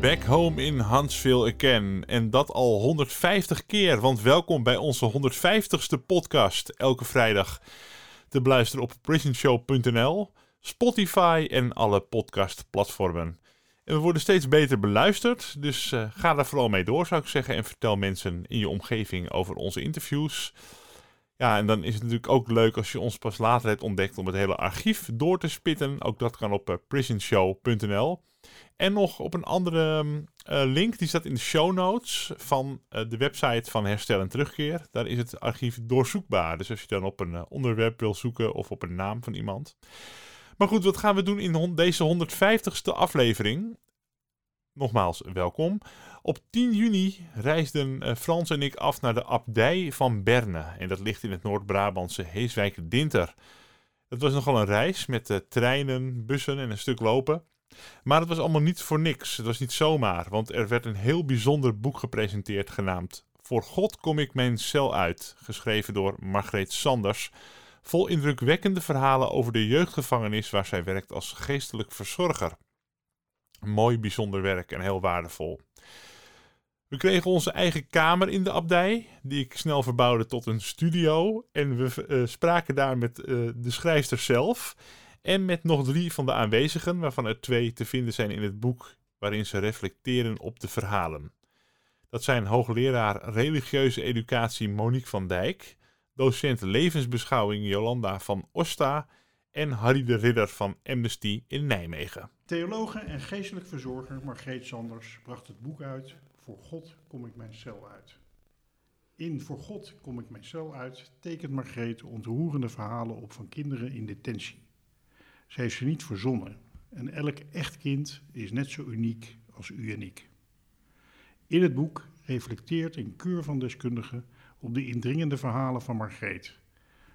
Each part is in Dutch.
Back home in Huntsville again. En dat al 150 keer. Want welkom bij onze 150ste podcast. Elke vrijdag te beluisteren op prisonshow.nl, Spotify en alle podcastplatformen. En we worden steeds beter beluisterd. Dus eh, ga daar vooral mee door, zou ik zeggen. En vertel mensen in je omgeving over onze interviews. Ja, en dan is het natuurlijk ook leuk als je ons pas later hebt ontdekt om het hele archief door te spitten. Ook dat kan op eh, prisonshow.nl. En nog op een andere mm, eh, link, die staat in de show notes van eh, de website van Herstel en Terugkeer. Daar is het archief doorzoekbaar. Dus als je dan op een eh, onderwerp wil zoeken of op een naam van iemand. Maar goed, wat gaan we doen in deze 150ste aflevering? Nogmaals, welkom. Op 10 juni reisden Frans en ik af naar de abdij van Berne. En dat ligt in het Noord-Brabantse Heeswijk-Dinter. Het was nogal een reis met treinen, bussen en een stuk lopen. Maar het was allemaal niet voor niks. Het was niet zomaar, want er werd een heel bijzonder boek gepresenteerd genaamd Voor God kom ik mijn cel uit, geschreven door Margreet Sanders. Vol indrukwekkende verhalen over de jeugdgevangenis waar zij werkt als geestelijk verzorger. Mooi bijzonder werk en heel waardevol. We kregen onze eigen kamer in de abdij, die ik snel verbouwde tot een studio. En we eh, spraken daar met eh, de schrijfster zelf en met nog drie van de aanwezigen, waarvan er twee te vinden zijn in het boek waarin ze reflecteren op de verhalen. Dat zijn hoogleraar religieuze educatie Monique van Dijk, docent levensbeschouwing Jolanda van Osta en Harry de Ridder van Amnesty in Nijmegen. Theologe en geestelijk verzorger Margreet Sanders bracht het boek uit Voor God kom ik mijn cel uit. In Voor God kom ik mijn cel uit tekent Margreet ontroerende verhalen op van kinderen in detentie. Ze heeft ze niet verzonnen en elk echt kind is net zo uniek als u en ik. In het boek reflecteert een keur van deskundigen op de indringende verhalen van Margreet.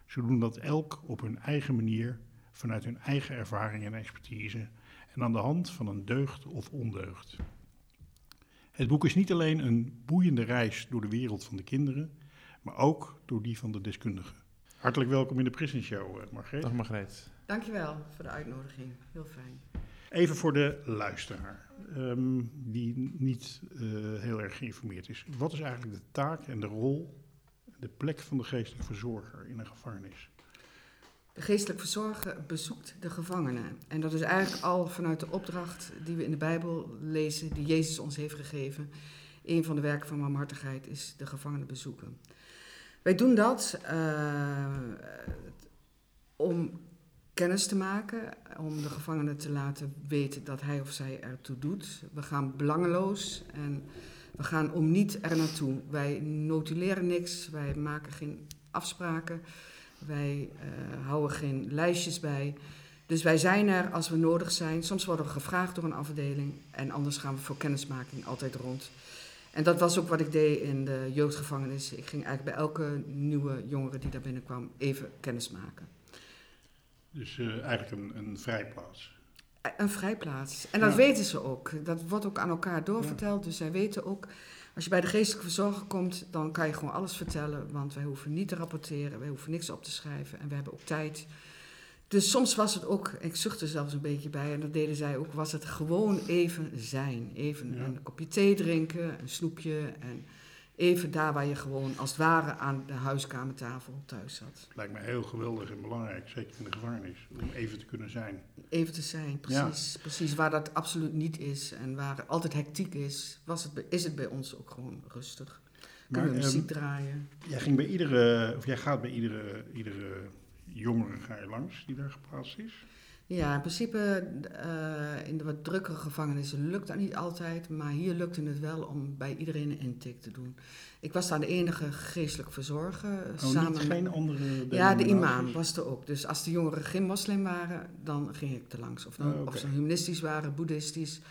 Ze doen dat elk op hun eigen manier, vanuit hun eigen ervaring en expertise en aan de hand van een deugd of ondeugd. Het boek is niet alleen een boeiende reis door de wereld van de kinderen, maar ook door die van de deskundigen. Hartelijk welkom in de Prison Show, eh, Margreet. Dag Margreet. Dankjewel voor de uitnodiging. Heel fijn. Even voor de luisteraar, ehm, die niet eh, heel erg geïnformeerd is. Wat is eigenlijk de taak en de rol, de plek van de geestelijk verzorger in een gevangenis? De geestelijk verzorger bezoekt de gevangenen. En dat is eigenlijk al vanuit de opdracht die we in de Bijbel lezen, die Jezus ons heeft gegeven. Een van de werken van barmhartigheid is de gevangenen bezoeken. Wij doen dat eh, om kennis te maken, om de gevangene te laten weten dat hij of zij ertoe doet. We gaan belangeloos en we gaan om niet er naartoe. Wij notuleren niks, wij maken geen afspraken, wij eh, houden geen lijstjes bij. Dus wij zijn er als we nodig zijn. Soms worden we gevraagd door een afdeling en anders gaan we voor kennismaking altijd rond. En dat was ook wat ik deed in de jeugdgevangenis. Ik ging eigenlijk bij elke nieuwe jongere die daar binnenkwam even kennis maken. Dus eh, eigenlijk een, een vrijplaats. Een vrijplaats. En dat Ja. weten ze ook. Dat wordt ook aan elkaar doorverteld. Dus zij weten ook, als je bij de geestelijke verzorger komt, dan kan je gewoon alles vertellen. Want wij hoeven niet te rapporteren, wij hoeven niks op te schrijven. En we hebben ook tijd. Dus soms was het ook, ik zuchtte zelfs een beetje bij, en dat deden zij ook, was het gewoon even zijn. Even Ja. een kopje thee drinken, een snoepje. En even daar waar je gewoon als het ware aan de huiskamertafel thuis zat. Lijkt me heel geweldig en belangrijk, zeker in de gevangenis, om even te kunnen zijn. Even te zijn, precies. Precies, waar dat absoluut niet is en waar altijd hectiek is, was het, is het bij ons ook gewoon rustig. Kunnen we ehm, muziek draaien. jij ging bij iedere, of jij gaat bij iedere, iedere jongere ga je langs die daar geplaatst is. Ja, in principe eh, in de wat drukkere gevangenissen lukt dat niet altijd, maar hier lukte het wel om bij iedereen een intake te doen. Ik was daar de enige geestelijk verzorger. Oh, samen niet, geen andere Ja, de imam was er ook. Dus als de jongeren geen moslim waren, dan ging ik er langs. Of, dan, Oh, of ze humanistisch waren, boeddhistisch,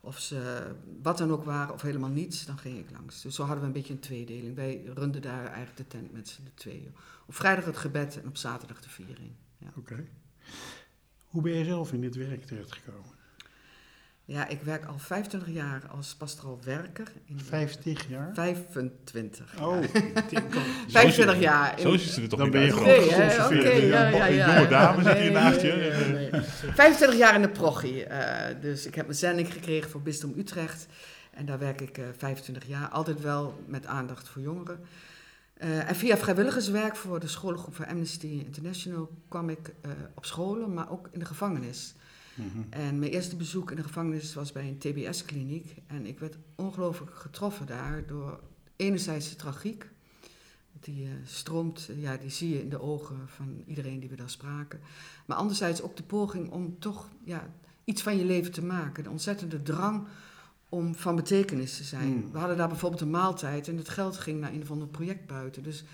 of ze wat dan ook waren, of helemaal niets, dan ging ik langs. Dus zo hadden we een beetje een tweedeling. Wij runden daar eigenlijk de tent met z'n tweeën. Op vrijdag het gebed en op zaterdag de viering. Ja. Oké. Hoe ben je zelf in dit werk terechtgekomen? ja, ik werk al 25 jaar als pastoraal werker. In 50 jaar? 25. Oh, ik denk al- 25 jaar. Zo ze er toch Dan niet ben je gewoon Nee? Oké, geconserveerd. ja, ja, ja. jonge dame zit hier naast je. nee, nee. 25 jaar in de prochie. eh, dus ik heb een zending gekregen voor Bisdom Utrecht. En daar werk ik eh 25 jaar. Altijd wel met aandacht voor jongeren. Eh, en via vrijwilligerswerk voor de scholengroep van Amnesty International kwam ik eh, op scholen, maar ook in de gevangenis. Mhm. En mijn eerste bezoek in de gevangenis was bij een TBS-kliniek. En ik werd ongelooflijk getroffen daar door enerzijds de tragiek. Die eh, stroomt, ja, die zie je in de ogen van iedereen die we daar spraken. Maar anderzijds ook de poging om toch ja, iets van je leven te maken. De ontzettende drang om van betekenis te zijn. Hmm. We hadden daar bijvoorbeeld een maaltijd en het geld ging naar een of ander project buiten. Dus,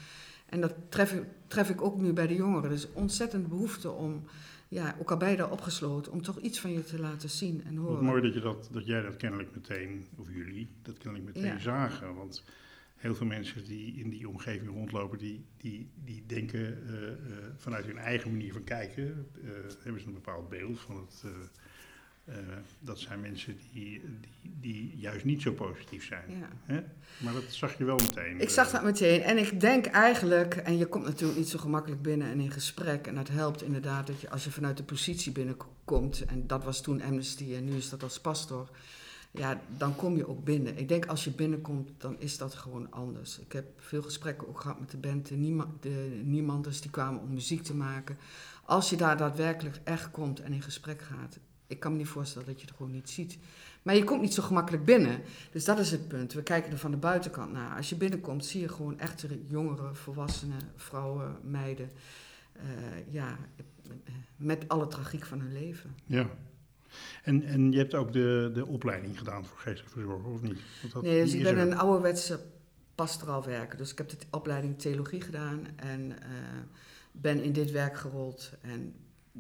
en dat tref ik, tref ik ook nu bij de jongeren. Dus ontzettend behoefte om, ja, ook al ben je daar opgesloten, om toch iets van je te laten zien en horen. Wat mooi dat, je dat, dat jij dat kennelijk meteen, of jullie, dat kennelijk meteen Ja. zagen. Want heel veel mensen die in die omgeving rondlopen, die, die, die denken eh, eh, vanuit hun eigen manier van kijken, eh, hebben ze een bepaald beeld van het. Eh, eh, dat zijn mensen die, die, die juist niet zo positief zijn. Ja. Hè? Maar dat zag je wel meteen. Ik zag dat meteen en ik denk eigenlijk, en je komt natuurlijk niet zo gemakkelijk binnen en in gesprek, en dat helpt inderdaad dat je als je vanuit de positie binnenkomt, en dat was toen Amnesty en nu is dat als pastor, ja, dan kom je ook binnen. Ik denk als je binnenkomt, dan is dat gewoon anders. Ik heb veel gesprekken ook gehad met de band, de, niema- de Niemanders, die kwamen om muziek te maken. Als je daar daadwerkelijk echt komt en in gesprek gaat, ik kan me niet voorstellen dat je het gewoon niet ziet. Maar je komt niet zo gemakkelijk binnen. Dus dat is het punt. We kijken er van de buitenkant naar. Als je binnenkomt, zie je gewoon echte jongeren, volwassenen, vrouwen, meiden. eh, ja, met alle tragiek van hun leven. Ja. En, en je hebt ook de, de opleiding gedaan voor geestelijk verzorger, of niet? Want dat- Nee, dus ik ben er. een ouderwetse pastoraal werker. Dus ik heb de opleiding theologie gedaan en eh, ben in dit werk gerold. En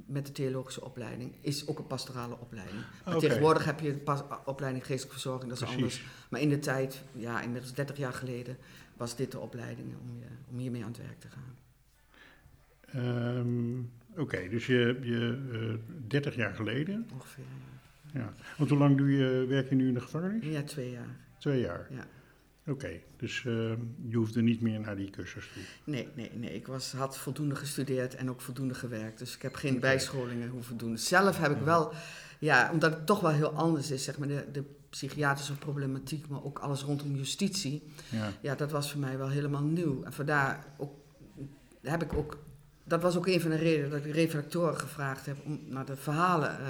met de theologische opleiding is ook een pastorale opleiding. Maar tegenwoordig heb je de pas- opleiding geestelijke verzorging, dat is Precies. anders. Maar in de tijd, ja, inmiddels 30 jaar geleden, was dit de opleiding om, je, om hiermee aan het werk te gaan. Ehm, Oké, dus je, je eh 30 jaar geleden. Ongeveer. Ja. Want hoe lang doe je, werk je nu in de gevangenis? Ja, twee jaar. Twee jaar. Ja. Oké, dus ehm, je hoefde niet meer naar die cursus toe. Nee, nee, nee. Ik was, had voldoende gestudeerd en ook voldoende gewerkt. Dus ik heb geen bijscholingen hoeven doen. Zelf heb ik wel, ja, omdat het toch wel heel anders is, zeg maar, de, de psychiatrische problematiek, maar ook alles rondom justitie. Ja. Ja, dat was voor mij wel helemaal nieuw. En vandaar ook, heb ik ook, dat was ook een van de redenen dat ik reflectoren gevraagd heb om naar de verhalen eh,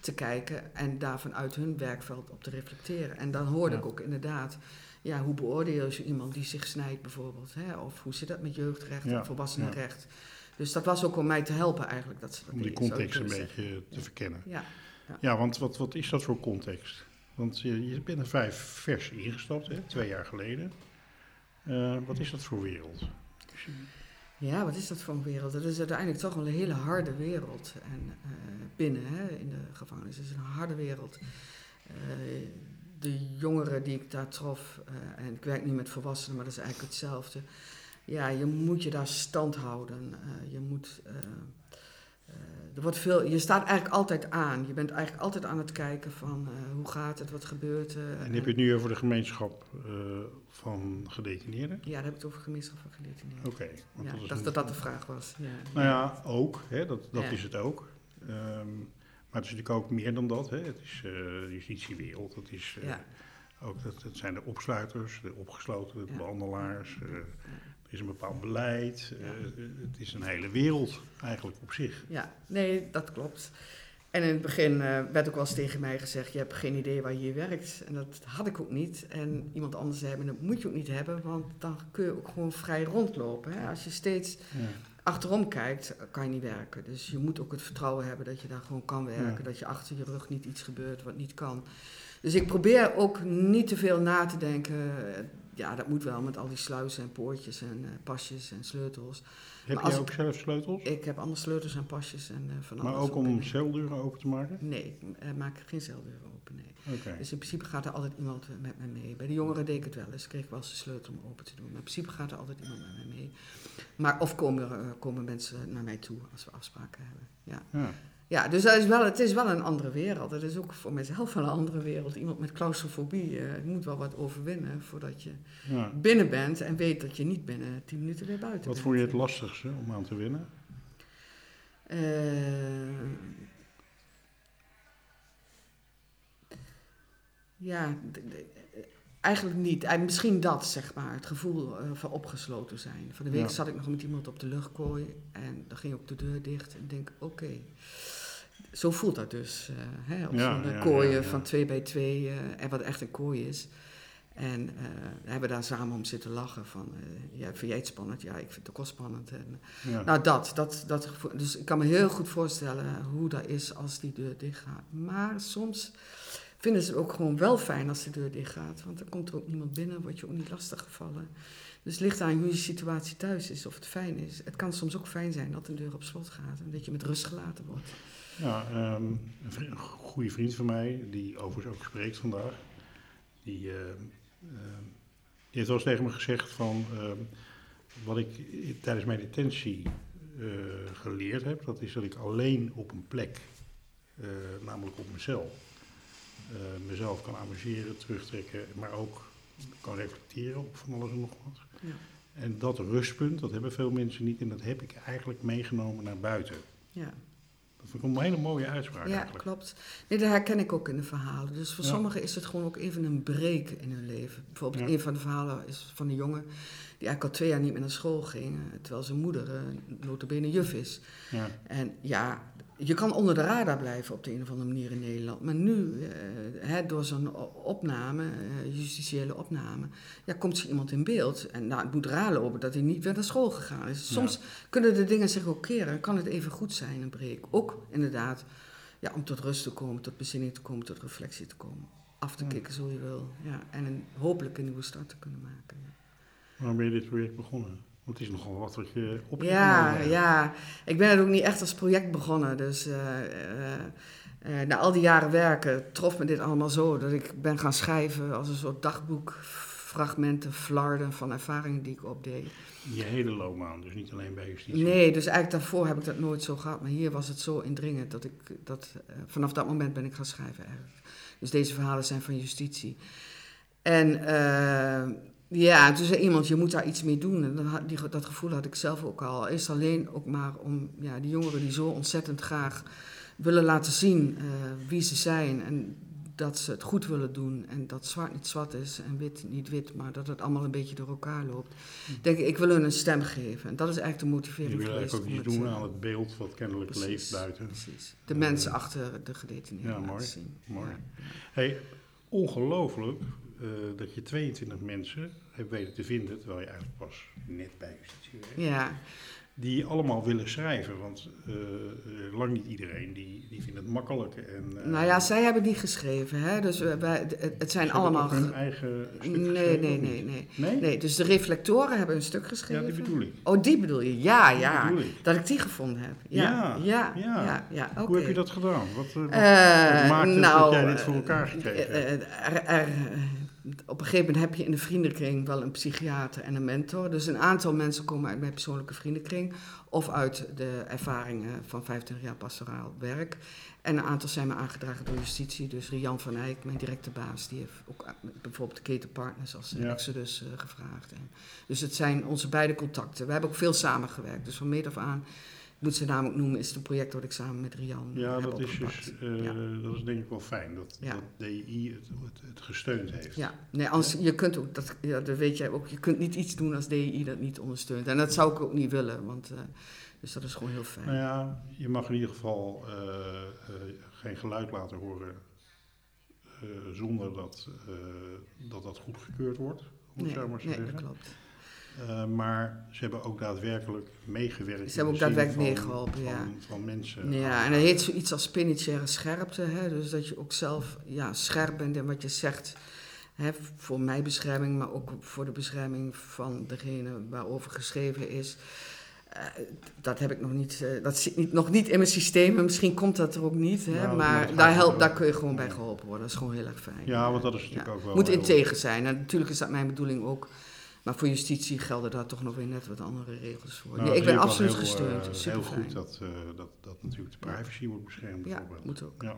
te kijken en daar vanuit hun werkveld op te reflecteren. En dan hoorde Ja. ik ook inderdaad, ja, hoe beoordeel je iemand die zich snijdt bijvoorbeeld? Hè? Of hoe zit dat met jeugdrecht en volwassenenrecht? Dus dat was ook om mij te helpen eigenlijk. Dat ze dat Om die context een zeggen. beetje te verkennen. Ja, Ja, want wat, wat is dat voor context? Want je, je bent er vrij vers ingestapt, hè? twee jaar geleden. Eh, wat is dat voor wereld? Ja, wat is dat voor een wereld? Dat is uiteindelijk toch wel een hele harde wereld. En eh, binnen, hè, in de gevangenis, is een harde wereld. Eh, de jongeren die ik daar trof, eh, en ik werk nu met volwassenen, maar dat is eigenlijk hetzelfde. Ja, je moet je daar stand houden. Eh, je moet. eh, er wordt veel, je staat eigenlijk altijd aan. Je bent eigenlijk altijd aan het kijken van hoe gaat het, wat gebeurt er. En heb je het nu over de gemeenschap van gedetineerden? Ja, daar heb ik het over gemeenschap van gedetineerden. Oké. Ja, ik dacht een- dat dat de vraag was. Ja. Nou ja, ook. Hè, dat dat is het ook. Ehm, maar het is natuurlijk ook meer dan dat. Hè. Het is eh, de justitiewereld. Het, is, eh, Ja. ook, dat, het zijn de opsluiters, de opgesloten, de behandelaars. eh, er is een bepaald beleid. het is een hele wereld eigenlijk op zich. Ja, nee, dat klopt. En in het begin werd ook wel eens tegen mij gezegd: Je hebt geen idee waar je hier werkt. En dat had ik ook niet. En iemand anders zei: "Maar Dat moet je ook niet hebben, want dan kun je ook gewoon vrij rondlopen. Hè? Als je steeds Ja. Achterom kijkt, kan je niet werken. Dus je moet ook het vertrouwen hebben dat je daar gewoon kan werken. Ja. Dat je achter je rug niet iets gebeurt wat niet kan. Dus ik probeer ook niet te veel na te denken. Ja, dat moet wel met al die sluizen en poortjes en eh, pasjes en sleutels. Heb als jij ik- ook zelf sleutels? Ik heb allemaal sleutels en pasjes en eh, van maar alles ook op. om celdeuren open te maken? Nee, ik eh, maak geen celdeuren open, nee. Dus in principe gaat er altijd iemand met me mee. Bij de jongeren deed ik het wel eens. Kreeg ik wel eens de sleutel om open te doen. Maar in principe gaat er altijd iemand met me mee. Maar of komen, er, eh, komen mensen naar mij toe als we afspraken hebben. Ja, Ja. ja dus dat is wel, het is wel een andere wereld. Het is ook voor mijzelf wel een andere wereld. Iemand met claustrofobie eh, moet wel wat overwinnen voordat je ja. binnen bent en weet dat je niet binnen tien minuten weer buiten Wat bent. vond je het lastigste om aan te winnen? Eh, ja, d- eigenlijk niet. Eh, Misschien dat, zeg maar. Het gevoel eh, van opgesloten zijn. Van de week Ja. zat ik nog met iemand op de luchtkooi en dan ging ook de deur dicht. En ik denk, oké, zo voelt dat dus. eh, hè, op Ja, zo'n eh, ja, kooien van twee bij twee, eh, en wat echt een kooi is. En eh, we hebben daar samen om zitten lachen van, eh, ja, vind jij het spannend? Ja, ik vind het ook wel spannend. En, nou, dat, dat, dat. gevoel- Dus ik kan me heel goed voorstellen hoe dat is als die deur dicht gaat. Maar soms vinden ze ook gewoon wel fijn als de deur dicht gaat. Want dan komt er ook niemand binnen, word je ook niet lastiggevallen. Dus het ligt aan hoe je situatie thuis is, of het fijn is. Het kan soms ook fijn zijn dat een deur op slot gaat en dat je met rust gelaten wordt. Ja, ehm, een, goede vriend van mij, die overigens ook spreekt vandaag, die, ehm, ehm, heeft wel eens tegen me gezegd van ehm, wat ik tijdens mijn detentie eh, geleerd heb, dat is dat ik alleen op een plek, eh, namelijk op eh, mezelf kan amuseren, terugtrekken, maar ook kan reflecteren op van alles en nog wat. Ja. En dat rustpunt, dat hebben veel mensen niet en dat heb ik eigenlijk meegenomen naar buiten. Ja. Dat vind ik een hele mooie uitspraak Ja, eigenlijk. klopt. Nee, dat herken ik ook in de verhalen. Dus voor Ja. sommigen is het gewoon ook even een break in hun leven. Bijvoorbeeld Ja. een van de verhalen is van een jongen die eigenlijk al twee jaar niet meer naar school ging, eh, terwijl zijn moeder uh, notabene juf is. Ja. En ja, je kan onder de radar blijven op de een of andere manier in Nederland. Maar nu, eh, hè, door zo'n opname, eh, justitiële opname, ja, komt er iemand in beeld. En nou, het moet raar lopen dat hij niet weer naar school gegaan is. Soms kunnen de dingen zich ook keren. Kan het even goed zijn, een break. Ook inderdaad, ja, om tot rust te komen, tot bezinning te komen, tot reflectie te komen. Af te Ja. kicken, zo je wil. Ja, en een, hopelijk een nieuwe start te kunnen maken. ja. Waarom ben je dit project begonnen? Want het is nogal wat wat je op Ja, ja. Ik ben het ook niet echt als project begonnen. Dus eh, eh, eh, na al die jaren werken trof me dit allemaal zo dat ik ben gaan schrijven als een soort dagboek, fragmenten, flarden van ervaringen die ik opdeed. Je hele loopbaan, dus niet alleen bij justitie. Nee, dus eigenlijk daarvoor heb ik dat nooit zo gehad. Maar hier was het zo indringend dat ik dat vanaf dat moment ben ik gaan schrijven eigenlijk. Dus deze verhalen zijn van justitie. En ja, toen zei iemand, je moet daar iets mee doen. En dat, die, dat gevoel had ik zelf ook al. Is alleen ook maar om ja, die jongeren die zo ontzettend graag willen laten zien eh, wie ze zijn. En dat ze het goed willen doen. En dat zwart niet zwart is en wit niet wit. Maar dat het allemaal een beetje door elkaar loopt. Denk ik, ik wil hun een stem geven. En dat is eigenlijk de Je motivering wil geweest. eigenlijk ook iets doen eh, aan het beeld wat kennelijk precies, leeft buiten. Precies. De mensen achter de gedetineerden Ja, laten mooi, zien. mooi. Ja. Hey, ongelooflijk eh, dat je 22 mensen hebt weten te vinden, terwijl je eigenlijk pas net bij justitie Ja, die allemaal willen schrijven. Want eh, lang niet iedereen die, die vindt het makkelijk. En, eh, nou ja, zij hebben die geschreven. Hè? Dus wij, het, het zijn allemaal... hun ge- eigen stuk Nee, nee, nee, nee. Nee? Nee, dus de reflectoren hebben een stuk Ja, geschreven. die bedoel ik. Oh, die bedoel je? Ja, ja. Dat ik die gevonden heb. Ja, Ja, ja, ja. ja. ja. Hoe heb je dat gedaan? Wat, wat, wat maakt het nou, dat jij dit voor elkaar gekregen er- er- op een gegeven moment heb je in de vriendenkring wel een psychiater en een mentor. Dus een aantal mensen komen uit mijn persoonlijke vriendenkring of uit de ervaringen van 25 jaar pastoraal werk. En een aantal zijn me aangedragen door justitie. Dus Rian van Eyck, mijn directe baas, die heeft ook eh, bijvoorbeeld de ketenpartners als eh, Ja. Exodus eh, gevraagd. En, dus het zijn onze beide contacten. We hebben ook veel samengewerkt. Dus van meet af aan moet ze namelijk noemen, is het een project wat ik samen met Rian Ja, dat is, dus, eh, Ja. dat is denk ik wel fijn dat, Ja. dat DI het, het, het gesteund heeft. Ja, nee, als, je kunt ook, dat, ja, dat weet jij ook, je kunt niet iets doen als DI dat niet ondersteunt. En dat zou ik ook niet willen, want, eh, dus dat is gewoon heel fijn. Nou ja, je mag in ieder geval eh, geen geluid laten horen zonder dat, dat dat goedgekeurd wordt, om nee, zo maar te nee, dat klopt. Eh, maar ze hebben ook daadwerkelijk meegewerkt. Ze hebben ook daadwerkelijk meegeholpen, ja. Van, van mensen. Ja, en dat heet zoiets als spirituele scherpte. Hè? Dus dat je ook zelf ja, scherp bent in wat je zegt. Hè? Voor mijn bescherming, maar ook voor de bescherming van degene waarover geschreven is. Eh, dat heb ik nog niet, eh, dat zit niet, nog niet in mijn systeem. En misschien komt dat er ook niet. Hè? Nou, maar daar, help, daar kun je gewoon bij geholpen worden. Dat is gewoon heel erg fijn. Ja, want dat is natuurlijk ook wel Moet integer zijn. En natuurlijk is dat mijn bedoeling ook. Maar voor justitie gelden daar toch nog weer net wat andere regels voor. Nou, nee, ik ben absoluut heel, gesteund. eh, Super heel fijn. goed dat, eh, dat, dat natuurlijk de privacy wordt beschermd Ja, moet ook. Ja.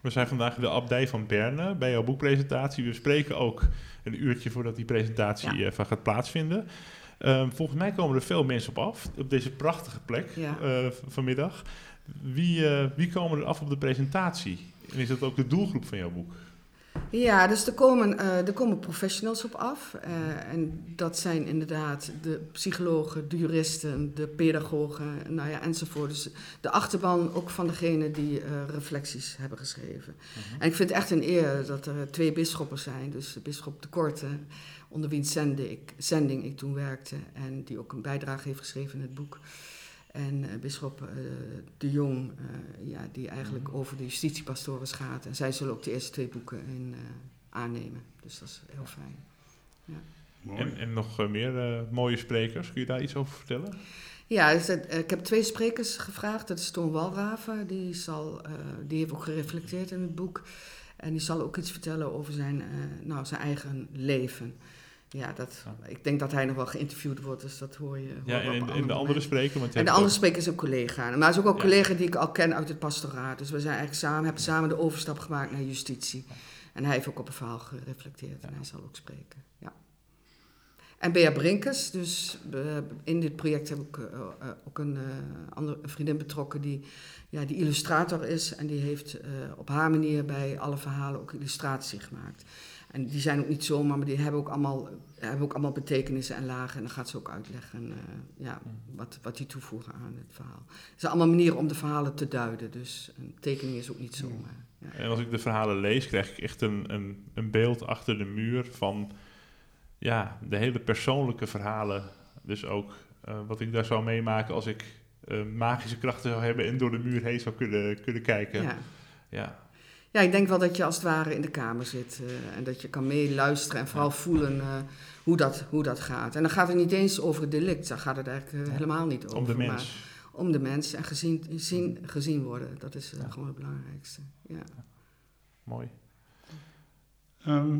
We zijn vandaag in de abdij van Berne bij jouw boekpresentatie. We spreken ook een uurtje voordat die presentatie Ja. eh, van gaat plaatsvinden. Ehm, volgens mij komen er veel mensen op af, op deze prachtige plek eh, vanmiddag. Wie, eh, wie komen er af op de presentatie? En is dat ook de doelgroep van jouw boek? Ja, dus er komen, eh, er komen professionals op af. eh, en dat zijn inderdaad de psychologen, de juristen, de pedagogen, nou ja, enzovoort. Dus de achterban ook van degene die eh, reflecties hebben geschreven. En ik vind het echt een eer dat er twee bisschoppen zijn. Dus de bisschop de Korte, onder wiens zending ik, zending ik toen werkte. En die ook een bijdrage heeft geschreven in het boek. En eh bisschop eh, de Jong, eh, ja, die eigenlijk over de justitiepastores gaat. En zij zullen ook de eerste twee boeken in, eh, aannemen. Dus dat is heel fijn. Mooi. En, en nog meer eh, mooie sprekers. Kun je daar iets over vertellen? Ja, dus, het- ik heb twee sprekers gevraagd. Dat is Toon Walraven, die, zal, eh, die heeft ook gereflecteerd in het boek. En die zal ook iets vertellen over zijn, eh, nou, zijn eigen leven. Ja, dat, ik denk dat hij nog wel geïnterviewd wordt, dus dat hoor je. hoor Ja, en, de andere spreker? Want En de andere ook- spreker is een collega. Maar hij is ook al een Ja. collega die ik al ken uit het pastoraat. Dus we zijn eigenlijk samen, hebben samen de overstap gemaakt naar justitie. En hij heeft ook op een verhaal gereflecteerd en hij zal ook spreken. Ja. En Bea Brinkers, dus eh, in dit project heb ik eh, eh, ook een, andere, een vriendin betrokken die, ja, die illustrator is. En die heeft op haar manier bij alle verhalen ook illustratie gemaakt. En die zijn ook niet zomaar, maar die hebben ook allemaal, hebben ook allemaal betekenissen en lagen. En dan gaat ze ook uitleggen eh, ja, wat, wat die toevoegen aan het verhaal. Het zijn allemaal manieren om de verhalen te duiden. Dus een tekening is ook niet zomaar. Ja. En als ik de verhalen lees, krijg ik echt een, een, een beeld achter de muur van ja, de hele persoonlijke verhalen. Dus ook eh, wat ik daar zou meemaken als ik eh, magische krachten zou hebben en door de muur heen zou kunnen, kunnen kijken. Ja. Ja. Ja, ik denk wel dat je als het ware in de kamer zit. eh, en dat je kan meeluisteren en vooral voelen eh, hoe, dat, hoe dat gaat. En dan gaat het niet eens over het delict. Daar gaat het eigenlijk eh, helemaal niet over. om de maar mens. om de mens en gezien, zien, gezien worden. Dat is eh, gewoon het belangrijkste. Ja. Mooi. Ehm,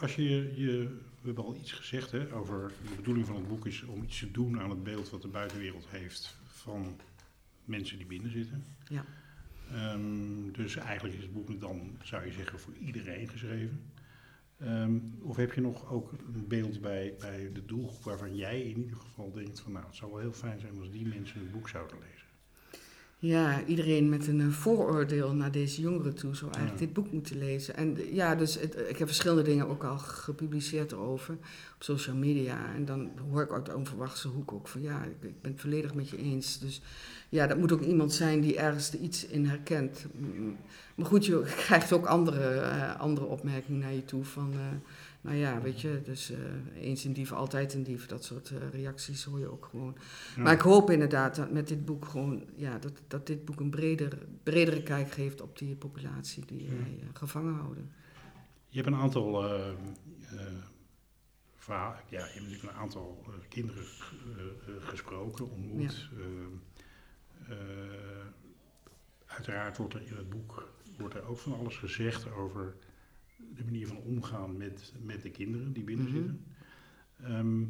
als je, je, we hebben al iets gezegd hè, over de bedoeling van het boek is om iets te doen aan het beeld wat de buitenwereld heeft van mensen die binnen zitten. Ja. Ehm, dus eigenlijk is het boek dan, zou je zeggen, voor iedereen geschreven. Ehm, of heb je nog ook een beeld bij, bij de doelgroep waarvan jij in ieder geval denkt van nou, het zou wel heel fijn zijn als die mensen het boek zouden lezen. Ja, iedereen met een eh, vooroordeel naar deze jongeren toe zou eigenlijk Ja. dit boek moeten lezen. En eh, ja, dus het, ik heb verschillende dingen ook al gepubliceerd erover op social media. En dan hoor ik uit de onverwachte hoek ook van ja, ik, ik ben het volledig met je eens. Dus ja, dat moet ook iemand zijn die ergens er iets in herkent. Maar goed, je krijgt ook andere, eh, andere opmerkingen naar je toe van... eh, nou ja, weet je, dus eh, eens een dief, altijd een dief. Dat soort reacties hoor je ook gewoon. Ja. Maar ik hoop inderdaad dat met dit boek gewoon, ja, dat, dat dit boek een breder, bredere kijk geeft op die populatie die wij gevangen houden. Je hebt een aantal ja, je hebt natuurlijk een aantal kinderen gesproken, ontmoet. Eh, eh, uiteraard wordt er in het boek wordt er ook van alles gezegd over de manier van omgaan met, met de kinderen die binnen Mhm. zitten. Ehm,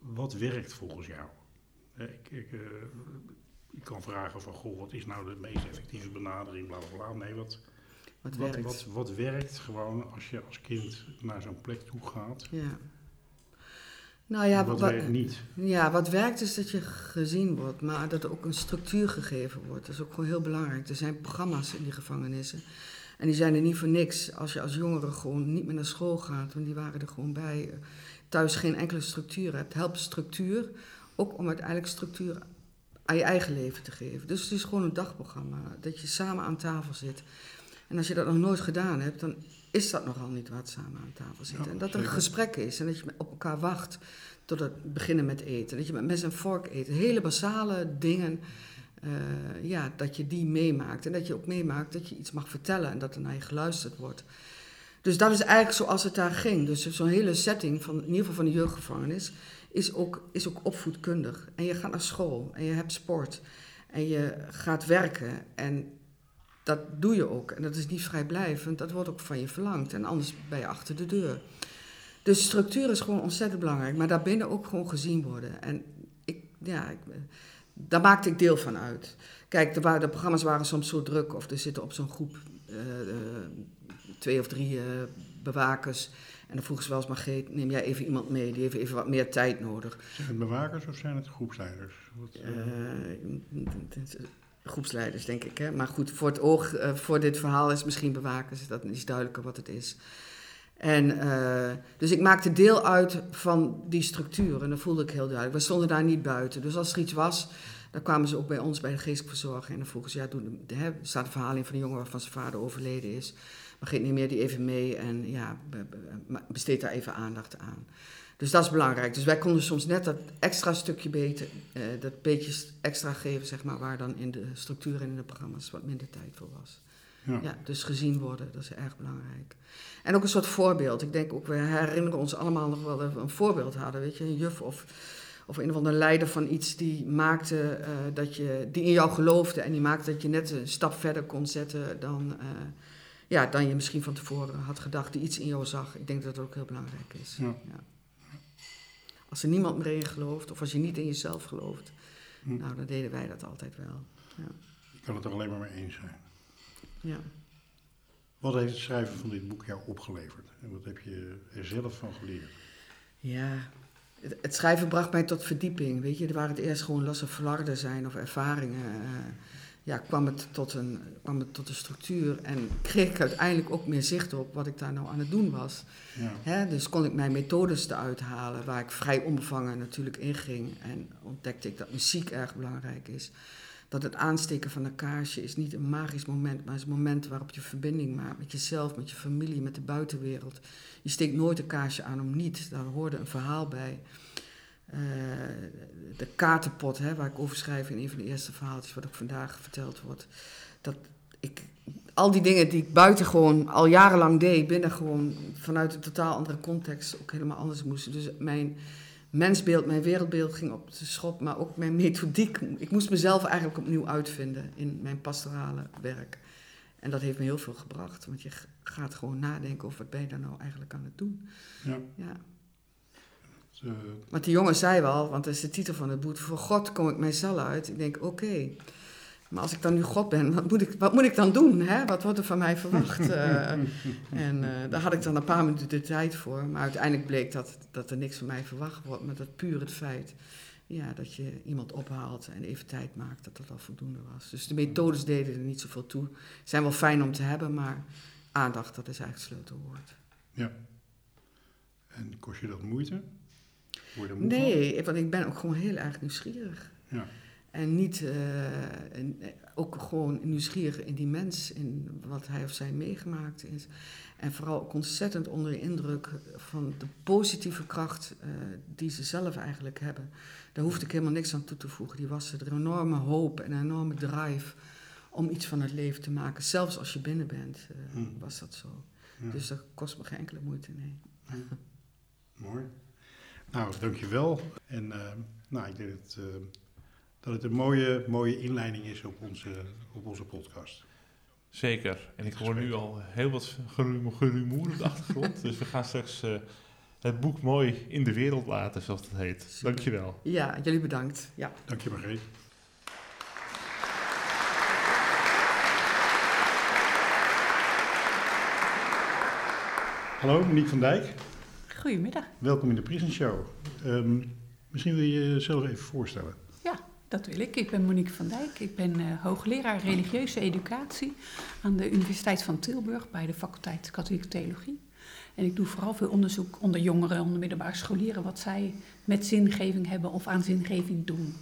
wat werkt volgens jou? Eh, ik, ik, eh, ik kan vragen van, goh, wat is nou de meest effectieve benadering, bla bla bla. Nee, wat, Wat, wat, werkt. wat, wat werkt gewoon als je als kind naar zo'n plek toe gaat? Ja. Nou ja, wat wat, werkt niet? ja, wat werkt is dat je gezien wordt, maar dat er ook een structuur gegeven wordt. Dat is ook gewoon heel belangrijk. Er zijn programma's in die gevangenissen. En die zijn er niet voor niks. Als je als jongere gewoon niet meer naar school gaat, want die waren er gewoon bij. Thuis geen enkele structuur hebt. Helpt structuur ook om uiteindelijk structuur aan je eigen leven te geven. Dus het is gewoon een dagprogramma. Dat je samen aan tafel zit. En als je dat nog nooit gedaan hebt, dan is dat nogal niet wat samen aan tafel zitten. Ja, en dat er een zeker. gesprek is en dat je op elkaar wacht tot het beginnen met eten. Dat je met mes en vork eet. Hele basale dingen, eh, ja, dat je die meemaakt. En dat je ook meemaakt dat je iets mag vertellen en dat er naar je geluisterd wordt. Dus dat is eigenlijk zoals het daar ging. Dus zo'n hele setting, van, in ieder geval van de jeugdgevangenis, is ook, is ook opvoedkundig. En je gaat naar school en je hebt sport en je gaat werken en dat doe je ook. En dat is niet vrijblijvend, dat wordt ook van je verlangd. En anders ben je achter de deur. Dus structuur is gewoon ontzettend belangrijk, maar daarbinnen ook gewoon gezien worden. En ik, ja, ik, daar maakte ik deel van uit. Kijk, de, de programma's waren soms zo druk, of er zitten op zo'n groep eh, eh, twee of drie eh, bewakers. En dan vroegen ze wel eens, Margreet, neem jij even iemand mee, die heeft even wat meer tijd nodig. Zijn het bewakers of zijn het groepsleiders? Wat, groepsleiders, denk ik. Hè? Maar goed, voor het oog, eh, voor dit verhaal is misschien bewakers, dat is duidelijker wat het is. En, eh, dus ik maakte deel uit van die structuur en dat voelde ik heel duidelijk. We stonden daar niet buiten. Dus als er iets was, dan kwamen ze ook bij ons bij de geestelijke verzorging. En dan vroegen ze, ja, doen, hè, staat een verhaal in van een jongen waarvan zijn vader overleden is. Maar geet niet meer die even mee en ja, besteed daar even aandacht aan. Dus dat is belangrijk. Dus wij konden soms net dat extra stukje beter, eh, dat beetje extra geven, zeg maar, waar dan in de structuur en in de programma's wat minder tijd voor was. ja. Ja, dus gezien worden, dat is erg belangrijk. En ook een soort voorbeeld. Ik denk ook, we herinneren ons allemaal nog wel dat we een voorbeeld hadden, weet je, een juf of, of een of andere leider van iets die maakte eh, dat je, die in jou geloofde en die maakte dat je net een stap verder kon zetten dan, eh, ja, dan je misschien van tevoren had gedacht, die iets in jou zag. Ik denk dat dat ook heel belangrijk is. Ja. Als er niemand meer in gelooft, of als je niet in jezelf gelooft, Hm. nou, dan deden wij dat altijd wel. Ik kan het er alleen maar mee eens zijn. Ja. Wat heeft het schrijven van dit boek jou opgeleverd? En wat heb je er zelf van geleerd? Ja, het, het schrijven bracht mij tot verdieping. Weet je, er waren het eerst gewoon losse flarden zijn of ervaringen. eh, ja, kwam het, tot een, kwam het tot een structuur en kreeg ik uiteindelijk ook meer zicht op wat ik daar nou aan het doen was. Ja, Hè, dus kon ik mijn methodes eruit halen, waar ik vrij onbevangen natuurlijk inging. En ontdekte ik dat muziek erg belangrijk is. Dat het aansteken van een kaarsje is niet een magisch moment, maar is een moment waarop je verbinding maakt met jezelf, met je familie, met de buitenwereld. Je steekt nooit een kaarsje aan om niet, daar hoorde een verhaal bij. Eh, de kaartenpot, hè, waar ik over schrijf in een van de eerste verhaaltjes, wat ook vandaag verteld wordt. Dat ik, al die dingen die ik buiten gewoon al jarenlang deed, binnen gewoon vanuit een totaal andere context ook helemaal anders moesten. Dus mijn mensbeeld, mijn wereldbeeld ging op de schop, maar ook mijn methodiek. Ik moest mezelf eigenlijk opnieuw uitvinden in mijn pastorale werk. En dat heeft me heel veel gebracht, want je gaat gewoon nadenken over wat ben je daar nou eigenlijk aan het doen. ja. Ja. Eh, Want die jongen zei wel, want dat is de titel van het boek, voor God kom ik mijzelf uit. Ik denk, oké, maar als ik dan nu God ben, wat moet ik, wat moet ik dan doen? Hè? Wat wordt er van mij verwacht? Eh, en eh, daar had ik dan een paar minuten de tijd voor. Maar uiteindelijk bleek dat, dat er niks van mij verwacht wordt. Maar dat puur het feit ja, dat je iemand ophaalt en even tijd maakt, dat dat al voldoende was. Dus de methodes deden er niet zoveel toe. Zijn wel fijn om te hebben, maar aandacht, dat is eigenlijk het sleutelwoord. ja. En kost je dat moeite? Word je moe van? Nee, want ik ben ook gewoon heel erg nieuwsgierig. Ja. En niet, eh, eh, ook gewoon nieuwsgierig in die mens, in wat hij of zij meegemaakt is. En vooral ook ontzettend onder de indruk van de positieve kracht eh, die ze zelf eigenlijk hebben. Daar hoefde ik helemaal niks aan toe te voegen. Die was er een enorme hoop en een enorme drive om iets van het leven te maken. Zelfs als je binnen bent, Hmm. was dat zo. Ja. Dus dat kost me geen enkele moeite, nee. Mooi. Nou, dankjewel. En eh, nou, ik denk dat, eh, dat het een mooie, mooie inleiding is op onze, op onze podcast. Zeker. En ik hoor nu al heel wat gerumo- gerumoer op de achtergrond. dus we gaan straks eh, het boek mooi in de wereld laten, zoals het heet. Super. Dankjewel. Ja, jullie bedankt. Ja. Dank je, Margreet. Hallo, Monique van Dijk. Goedemiddag. Welkom in de Prison Show. Ehm, misschien wil je jezelf even voorstellen. Ja, dat wil ik. Ik ben Monique van Dijk. Ik ben eh, hoogleraar religieuze educatie aan de Universiteit van Tilburg bij de faculteit Katholieke Theologie. En ik doe vooral veel onderzoek onder jongeren, onder middelbare scholieren, wat zij met zingeving hebben of aan zingeving doen.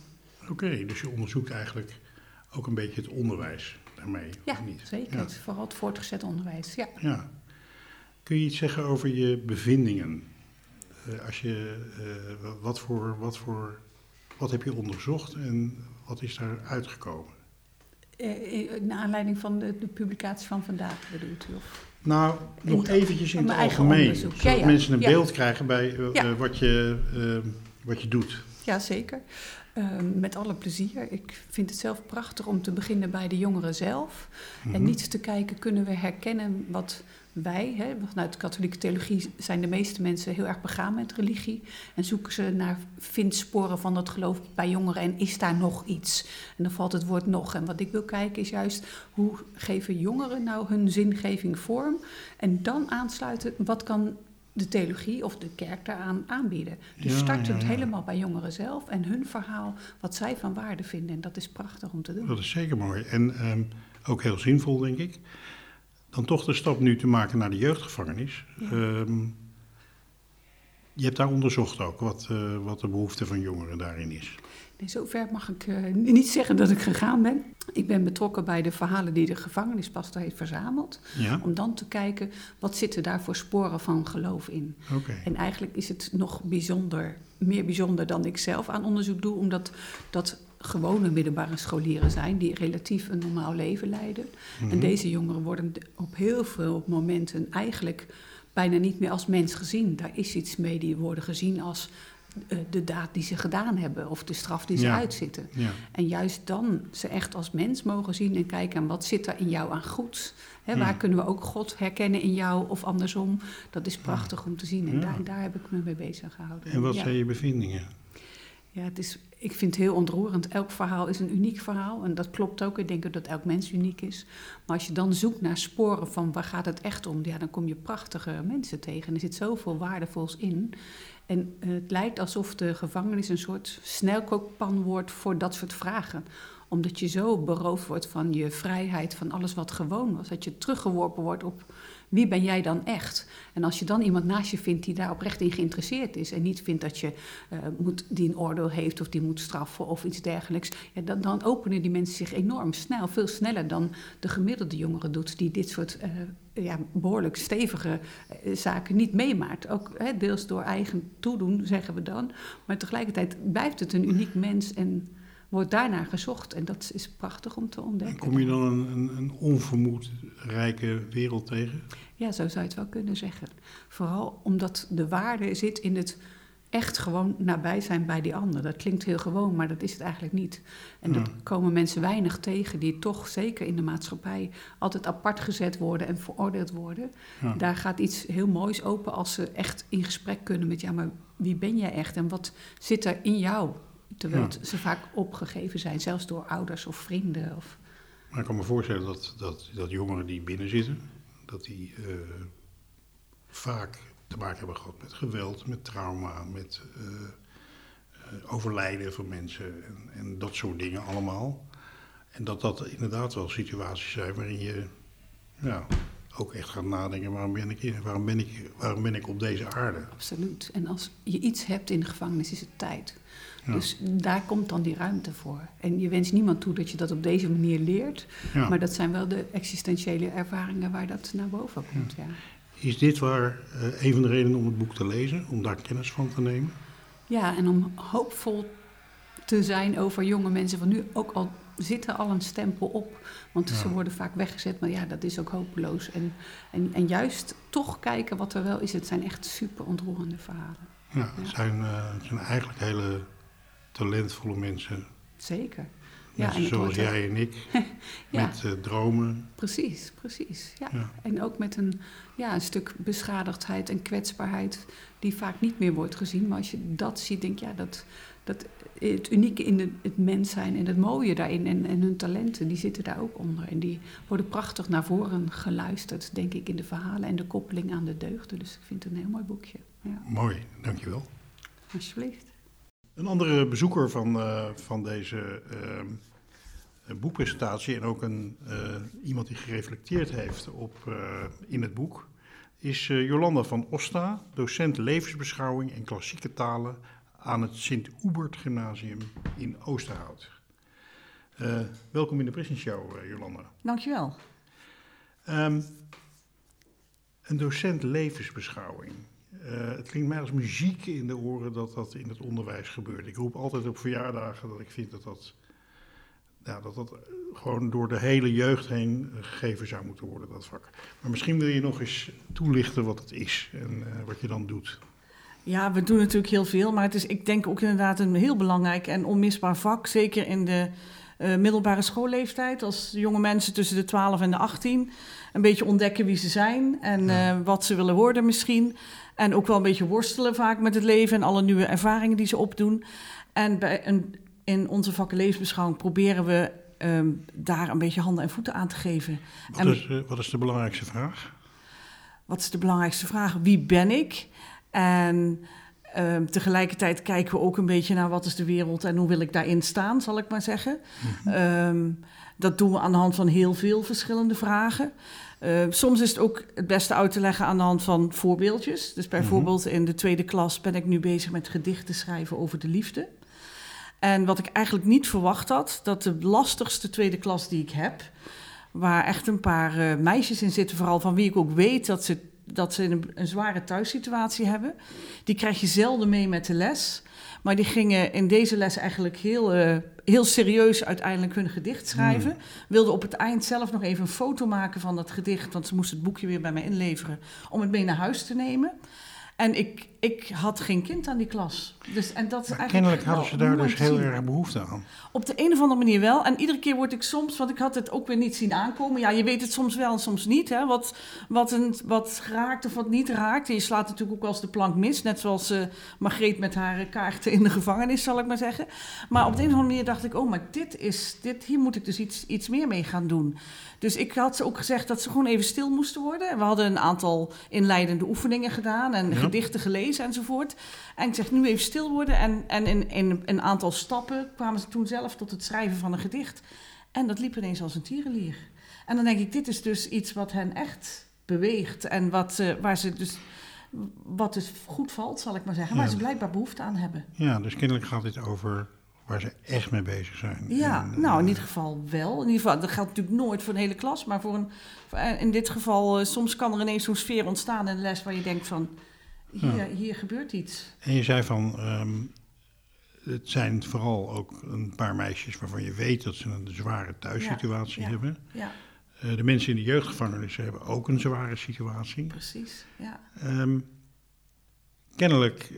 Oké, dus je onderzoekt eigenlijk ook een beetje het onderwijs daarmee, Ja, of niet? zeker. Ja. Is Vooral het voortgezet onderwijs. Ja. ja. Kun je iets zeggen over je bevindingen? Eh, als je, eh, wat, voor, wat, voor, wat heb je onderzocht en wat is daar uitgekomen? Eh, naar aanleiding van de, de publicatie van vandaag bedoelt u? Of? Nou, nog eventjes in het algemeen, zodat Ja, ja. mensen een Ja. beeld krijgen bij wat, je, eh, wat je doet. Ja, zeker. Ehm, met alle plezier. Ik vind het zelf prachtig om te beginnen bij de jongeren zelf. En Mhm. niet te kijken, kunnen we herkennen wat wij, hè, vanuit de katholieke theologie zijn de meeste mensen heel erg begaan met religie. En zoeken ze naar vindsporen van dat geloof bij jongeren en is daar nog iets? En dan valt het woord nog. En wat ik wil kijken is juist, hoe geven jongeren nou hun zingeving vorm? En dan aansluiten, wat kan de theologie of de kerk daaraan aanbieden? Dus Ja, start het ja. helemaal bij jongeren zelf en hun verhaal, wat zij van waarde vinden. En dat is prachtig om te doen. Dat is zeker mooi. En ehm, ook heel zinvol, denk ik. Dan toch de stap nu te maken naar de jeugdgevangenis. Ja. Ehm, je hebt daar onderzocht ook wat, eh, wat de behoefte van jongeren daarin is. In zover mag ik eh, niet zeggen dat ik gegaan ben. Ik ben betrokken bij de verhalen die de gevangenispastor heeft verzameld. Ja? Om dan te kijken, wat zitten daar voor sporen van geloof in? Oké. En eigenlijk is het nog bijzonder, meer bijzonder dan ik zelf aan onderzoek doe, omdat dat gewone middelbare scholieren zijn die relatief een normaal leven leiden. Mhm. En deze jongeren worden op heel veel momenten eigenlijk bijna niet meer als mens gezien. Daar is iets mee, die worden gezien als eh, de daad die ze gedaan hebben of de straf die ze Ja. uitzitten. Ja. En juist dan ze echt als mens mogen zien en kijken aan wat zit er in jou aan goed. Hè, waar Ja. kunnen we ook God herkennen in jou of andersom. Dat is prachtig om te zien en daar, daar heb ik me mee bezig gehouden. En wat zijn je bevindingen? Ja, het is, ik vind het heel ontroerend. Elk verhaal is een uniek verhaal. En dat klopt ook. Ik denk dat elk mens uniek is. Maar als je dan zoekt naar sporen van waar gaat het echt om, ja, dan kom je prachtige mensen tegen. En er zit zoveel waardevols in. En eh, het lijkt alsof de gevangenis een soort snelkookpan wordt voor dat soort vragen omdat je zo beroofd wordt van je vrijheid, van alles wat gewoon was. Dat je teruggeworpen wordt op wie ben jij dan echt? En als je dan iemand naast je vindt die daar oprecht in geïnteresseerd is... en niet vindt dat je eh, moet, die een oordeel heeft of die moet straffen of iets dergelijks... Ja, dan, dan openen die mensen zich enorm snel, veel sneller dan de gemiddelde jongere doet... die dit soort eh, ja, behoorlijk stevige eh, zaken niet meemaakt. Ook hè, deels door eigen toedoen, zeggen we dan. Maar tegelijkertijd blijft het een uniek mens en wordt daarnaar gezocht. En dat is prachtig om te En ontdekken. kom je dan een, een, een onvermoed rijke wereld tegen? Ja, zo zou je het wel kunnen zeggen. Vooral omdat de waarde zit in het echt gewoon nabij zijn bij die ander. Dat klinkt heel gewoon, maar dat is het eigenlijk niet. En dat Ja. komen mensen weinig tegen die toch zeker in de maatschappij altijd apart gezet worden en veroordeeld worden. Ja. Daar gaat iets heel moois open als ze echt in gesprek kunnen met ja, maar wie ben jij echt en wat zit er in jou? Terwijl Ja. ze vaak opgegeven zijn, zelfs door ouders of vrienden. Of, Maar ik kan me voorstellen dat, dat, dat jongeren die binnen zitten, dat die eh, vaak te maken hebben gehad met geweld, met trauma, met eh, eh, overlijden van mensen en, en dat soort dingen allemaal. En dat dat inderdaad wel situaties zijn waarin je ja, ook echt gaat nadenken, waarom ben ik hier, waarom ben ik, waarom ben ik op deze aarde? absoluut. En als je iets hebt in de gevangenis, is het tijd. Ja. Dus daar komt dan die ruimte voor. En je wenst niemand toe dat je dat op deze manier leert. Ja. Maar dat zijn wel de existentiële ervaringen waar dat naar boven komt. Ja, Is dit waar eh, een van de redenen om het boek te lezen, om daar kennis van te nemen? ja en om hoopvol te zijn over jonge mensen van nu, ook al zit er al een stempel op. Want Ja. ze worden vaak weggezet, maar ja, dat is ook hopeloos. En, en, en juist toch kijken wat er wel is. Het zijn echt super ontroerende verhalen. Ja, het zijn, eh, het zijn eigenlijk hele talentvolle mensen. Zeker. Mensen zoals ook- jij en ik, Ja. met eh, dromen. Precies, precies. Ja. Ja. En ook met een, ja, een stuk beschadigdheid en kwetsbaarheid die vaak niet meer wordt gezien. Maar als je dat ziet, denk je, ja, dat, dat het unieke in de, het mens zijn en het mooie daarin en, en hun talenten, die zitten daar ook onder. En die worden prachtig naar voren geluisterd, denk ik, in de verhalen en de koppeling aan de deugden. Dus ik vind het een heel mooi boekje. Ja, Mooi, dankjewel. alsjeblieft. Een andere bezoeker van, eh, van deze eh, boekpresentatie en ook een, eh, iemand die gereflecteerd heeft op, in het boek, is Jolanda van Osta, docent levensbeschouwing en klassieke talen aan het Sint-Oebert Gymnasium in Oosterhout. Welkom in de eh, Jolanda. Dankjewel. Ehm, een docent levensbeschouwing. Eh, het klinkt mij als muziek in de oren dat dat in het onderwijs gebeurt. Ik roep altijd op verjaardagen dat ik vind dat dat, ja, dat, dat eh, gewoon door de hele jeugd heen gegeven zou moeten worden, dat vak. Maar misschien wil je nog eens toelichten wat het is en eh, wat je dan doet. Ja, we doen natuurlijk heel veel, maar het is, ik denk ook inderdaad een heel belangrijk en onmisbaar vak. Zeker in de middelbare schoolleeftijd, als jonge mensen tussen de 12 en de 18 een beetje ontdekken wie ze zijn en Ja. wat ze willen worden misschien. En ook wel een beetje worstelen vaak met het leven en alle nieuwe ervaringen die ze opdoen. En bij een, in onze vakken levensbeschouwing proberen we ehm, daar een beetje handen en voeten aan te geven. Wat, En- is, eh, wat is de belangrijkste vraag? Wat is de belangrijkste vraag? Wie ben ik? En ehm, tegelijkertijd kijken we ook een beetje naar wat is de wereld en hoe wil ik daarin staan, zal ik maar zeggen. Ehm, dat doen we aan de hand van heel veel verschillende vragen. Ehm, soms is het ook het beste uit te leggen aan de hand van voorbeeldjes. Dus bijvoorbeeld in de tweede klas ben ik nu bezig met gedichten schrijven over de liefde. En wat ik eigenlijk niet verwacht had, dat de lastigste tweede klas die ik heb, waar echt een paar eh, meisjes in zitten, vooral van wie ik ook weet dat ze, dat ze een, een zware thuissituatie hebben. Die krijg je zelden mee met de les. Maar die gingen in deze les eigenlijk heel, eh, heel serieus uiteindelijk hun gedicht schrijven. Wilden op het eind zelf nog even een foto maken van dat gedicht, want ze moesten het boekje weer bij mij inleveren om het mee naar huis te nemen. En ik, ik had geen kind aan die klas. Dus, en dat is eigenlijk kennelijk hadden ze wel daar dus heel erg behoefte aan. Op de een of andere manier wel. En iedere keer word ik soms, want ik had het ook weer niet zien aankomen. Ja, je weet het soms wel en soms niet. Hè? Wat, wat, een, wat raakt of wat niet raakt. En je slaat natuurlijk ook wel eens de plank mis. Net zoals Margreet met haar eh, kaarten in de gevangenis, zal ik maar zeggen. Maar op de een of andere manier dacht ik, oh, maar dit is, dit, hier moet ik dus iets, iets meer mee gaan doen. Dus ik had ze ook gezegd dat ze gewoon even stil moesten worden. En we hadden een aantal inleidende oefeningen gedaan en Ja. gedichten gelezen enzovoort. En ik zeg nu even stil worden. En, en in, in een aantal stappen kwamen ze toen zelf tot het schrijven van een gedicht. En dat liep ineens als een tierenlier. En dan denk ik, dit is dus iets wat hen echt beweegt. En wat, waar ze dus, wat dus goed valt, zal ik maar zeggen. Waar Ja. ze blijkbaar behoefte aan hebben. Ja, dus kennelijk gaat dit over waar ze echt mee bezig zijn. Ja, En, nou in eh, ieder geval wel. In ieder geval, dat geldt natuurlijk nooit voor een hele klas. Maar voor een, eh, in dit geval, eh, soms kan er ineens zo'n sfeer ontstaan in de les... waar je denkt van, hier, Ja. hier gebeurt iets. En je zei van, ehm, het zijn vooral ook een paar meisjes waarvan je weet dat ze een zware thuissituatie Ja, ja. hebben. Ja, de mensen in de jeugdgevangenissen hebben ook een zware situatie. precies. Ja. Ehm, kennelijk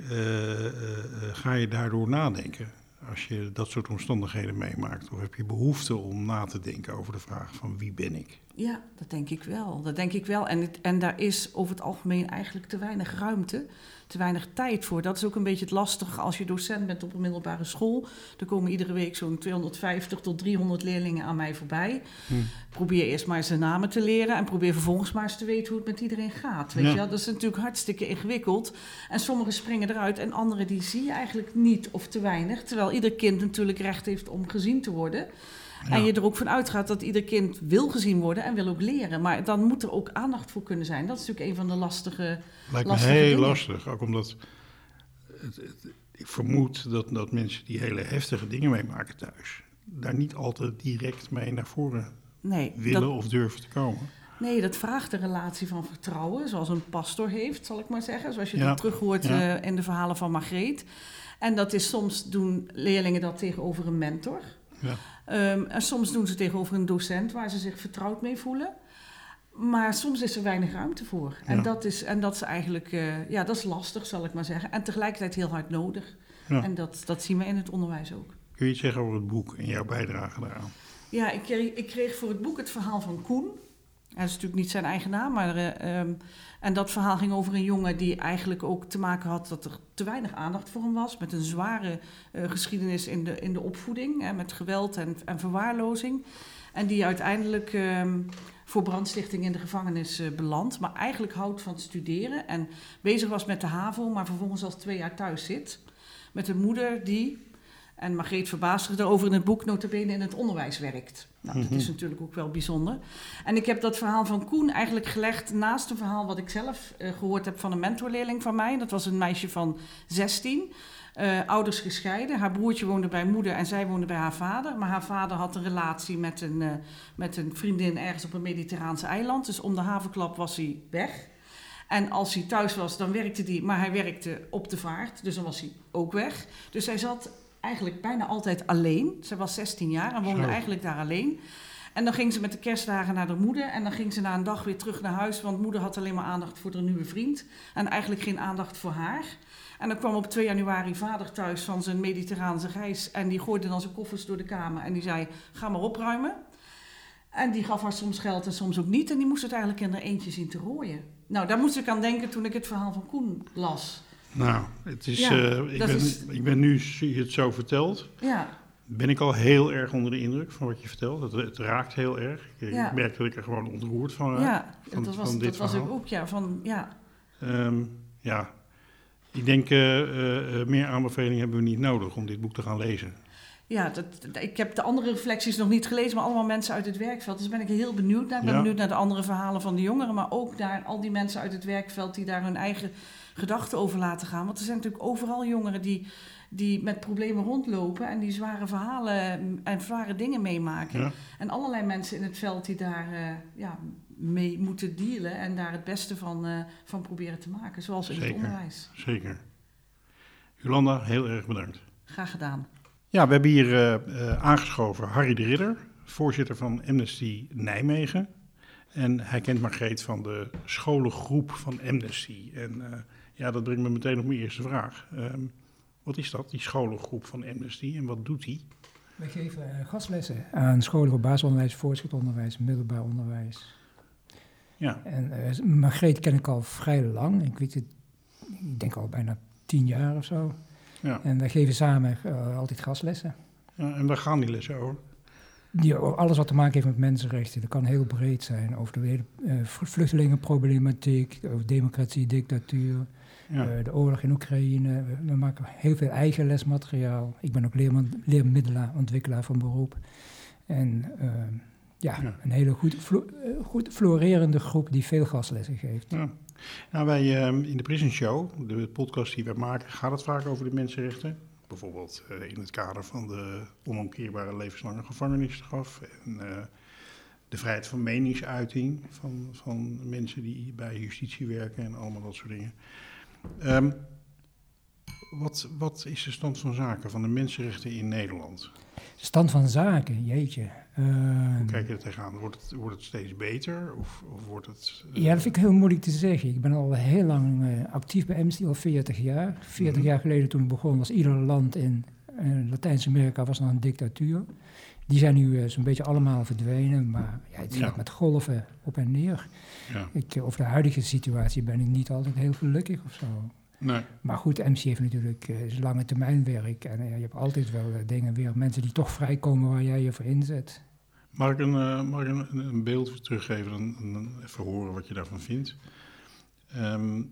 ga je daardoor nadenken als je dat soort omstandigheden meemaakt. Of heb je behoefte om na te denken over de vraag van wie ben ik? Ja, dat denk ik wel. Dat denk ik wel. En, het, en daar is over het algemeen eigenlijk te weinig ruimte, te weinig tijd voor. Dat is ook een beetje het lastige als je docent bent op een middelbare school. Er komen iedere week zo'n 250 tot 300 leerlingen aan mij voorbij. Hm. Probeer eerst maar de namen te leren en probeer vervolgens maar eens te weten hoe het met iedereen gaat. Weet Ja. je wel? Dat is natuurlijk hartstikke ingewikkeld. En sommigen springen eruit en anderen die zie je eigenlijk niet of te weinig. Terwijl ieder kind natuurlijk recht heeft om gezien te worden. En je er ook van uitgaat dat ieder kind wil gezien worden en wil ook leren. Maar dan moet er ook aandacht voor kunnen zijn. Dat is natuurlijk een van de lastige. Lijkt me heel dingen. lastig, ook omdat het, het- ik vermoed dat, dat mensen die hele heftige dingen meemaken thuis, daar niet altijd direct mee naar voren Nee willen dat, of durven te komen. nee, dat vraagt een relatie van vertrouwen, zoals een pastor heeft, zal ik maar zeggen. Zoals je Ja, dat terug hoort ja. eh, in de verhalen van Margreet. En dat is soms doen leerlingen dat tegenover een mentor. Ja. Ehm, en soms doen ze tegenover een docent waar ze zich vertrouwd mee voelen. Maar soms is er weinig ruimte voor. En, Ja. dat, is, en dat is eigenlijk eh, ja, dat is lastig, zal ik maar zeggen. En tegelijkertijd heel hard nodig. Ja. En dat, dat zien we in het onderwijs ook. Kun je iets zeggen over het boek en jouw bijdrage daaraan? Ja, ik kreeg, ik kreeg voor het boek het verhaal van Koen. Dat is natuurlijk niet zijn eigen naam, maar... eh, ehm, en dat verhaal ging over een jongen die eigenlijk ook te maken had... dat er te weinig aandacht voor hem was. Met een zware eh, geschiedenis in de, in de opvoeding. Hè, met geweld en, en verwaarlozing. En die uiteindelijk ehm, voor brandstichting in de gevangenis uh, beland. Maar eigenlijk houdt van studeren en bezig was met de HAVO, maar vervolgens al twee jaar thuis zit. Met een moeder die, en Margreet verbaast zich erover in het boek, notabene in het onderwijs werkt. Nou, dat is Mhm. natuurlijk ook wel bijzonder. En ik heb dat verhaal van Koen eigenlijk gelegd naast een verhaal wat ik zelf eh, gehoord heb van een mentorleerling van mij. Dat was een meisje van 16. eh, ouders gescheiden. Haar broertje woonde bij moeder en zij woonde bij haar vader. Maar haar vader had een relatie met een, eh, met een vriendin ergens op een Mediterraanse eiland. Dus om de havenklap was hij weg. En als hij thuis was, dan werkte hij, maar hij werkte op de vaart. Dus dan was hij ook weg. Dus zij zat eigenlijk bijna altijd alleen. Ze was 16 jaar en woonde Zo. eigenlijk daar alleen. En dan ging ze met de kerstdagen naar de moeder. En dan ging ze na een dag weer terug naar huis. Want moeder had alleen maar aandacht voor haar nieuwe vriend. En eigenlijk geen aandacht voor haar. En dan kwam op 2 januari vader thuis van zijn mediterraanse reis. En die gooide dan zijn koffers door de kamer. En die zei, ga maar opruimen. En die gaf haar soms geld en soms ook niet. En die moest het eigenlijk in haar eentje zien te rooien. Nou, daar moest ik aan denken toen ik het verhaal van Koen las. Nou, het is, Ja, eh, ik, ben, is- ik ben nu, zie je het zo verteld, Ja, ben ik al heel erg onder de indruk van wat je vertelt. Het, het raakt heel erg. Ik, Ja. ik merk dat ik er gewoon ontroerd van raak. ja, van- dat was, van dit dat was ik ook. Ja, van, ja. Ehm, ja, ik denk eh, eh, meer aanbevelingen hebben we niet nodig om dit boek te gaan lezen. Ja, dat, dat- ik heb de andere reflecties nog niet gelezen, maar allemaal mensen uit het werkveld. Dus ben ik heel benieuwd naar. Ik ben Ja. benieuwd naar de andere verhalen van de jongeren, maar ook naar al die mensen uit het werkveld die daar hun eigen gedachten over laten gaan. Want er zijn natuurlijk overal jongeren die, die met problemen rondlopen en die zware verhalen en zware dingen meemaken. Ja, En allerlei mensen in het veld die daar eh, ja, mee moeten dealen en daar het beste van, eh, van proberen te maken, zoals in Zeker. het onderwijs. zeker. Jolanda, heel erg bedankt. Graag gedaan. Ja, we hebben hier eh, aangeschoven Harry de Ridder, voorzitter van Amnesty Nijmegen. En hij kent Margreet van de scholengroep van Amnesty. En ja, dat brengt me meteen op mijn eerste vraag. Ehm, wat is dat, die scholengroep van Amnesty, en wat doet die? We geven eh, gastlessen aan scholen voor basisonderwijs, voortgezet onderwijs, middelbaar onderwijs. Ja, En eh, Margreet ken ik al vrij lang. Ik weet het, ik denk al bijna tien jaar of zo. ja. En wij geven samen eh, altijd gastlessen. ja en waar gaan die lessen over? Die, alles wat te maken heeft met mensenrechten. Dat kan heel breed zijn. Over de hele vl- vluchtelingenproblematiek, over democratie, dictatuur, Ja, eh, de oorlog in Oekraïne. We, we maken heel veel eigen lesmateriaal. Ik ben ook leerman, leermiddelaar, ontwikkelaar van beroep. En eh, ja, Ja. een hele goed, flo- eh, goed florerende groep die veel gastlessen geeft. ja. Nou, wij ehm, in de Prison Show, de podcast die wij maken, gaat het vaak over de mensenrechten. Bijvoorbeeld eh, in het kader van de onomkeerbare levenslange gevangenisstraf en de vrijheid van meningsuiting van, van mensen die bij justitie werken en allemaal dat soort dingen. Ehm, wat, wat is de stand van zaken van de mensenrechten in Nederland? Stand van zaken, jeetje. Eh, Hoe kijk je er tegenaan? Wordt het, wordt het steeds beter of, of wordt het... eh, Ja, dat vind ik heel moeilijk te zeggen. Ik ben al heel lang eh, actief bij Amnesty, al 40 jaar. 40 Mhm. jaar geleden toen ik begon was ieder land in eh, Latijns-Amerika was nog een dictatuur. Die zijn nu eh, zo'n beetje allemaal verdwenen, maar ja, het gaat Ja. met golven op en neer. Ja, Ik, eh, over de huidige situatie ben ik niet altijd heel gelukkig of zo. nee. Maar goed, MC heeft natuurlijk is lange termijn werk. En je hebt altijd wel dingen weer, mensen die toch vrijkomen waar jij je voor inzet. Mag ik een, mag ik een, beeld teruggeven en, even horen wat je daarvan vindt? Ehm,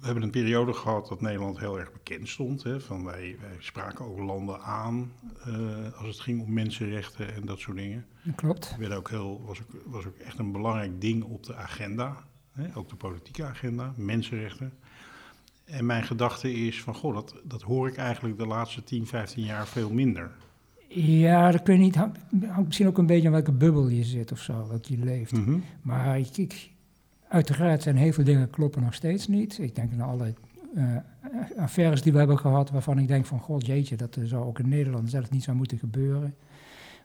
we hebben een periode gehad dat Nederland heel erg bekend stond. Hè, van wij, wij spraken ook landen aan eh, als het ging om mensenrechten en dat soort dingen. Dat klopt. Het werd ook heel, was, ook, was ook echt een belangrijk ding op de agenda. Hè, ook de politieke agenda, mensenrechten. En mijn gedachte is van, goh, dat, dat hoor ik eigenlijk de laatste 10, 15 jaar veel minder. Ja, dat kun je niet. Hangt hangt misschien ook een beetje aan welke bubbel je zit of zo, wat je leeft. Mhm. Maar ik, ik- uiteraard zijn heel veel dingen kloppen nog steeds niet. Ik denk aan alle eh, affaires die we hebben gehad, waarvan ik denk van, god jeetje, dat eh, zou ook in Nederland zelf niet zou moeten gebeuren.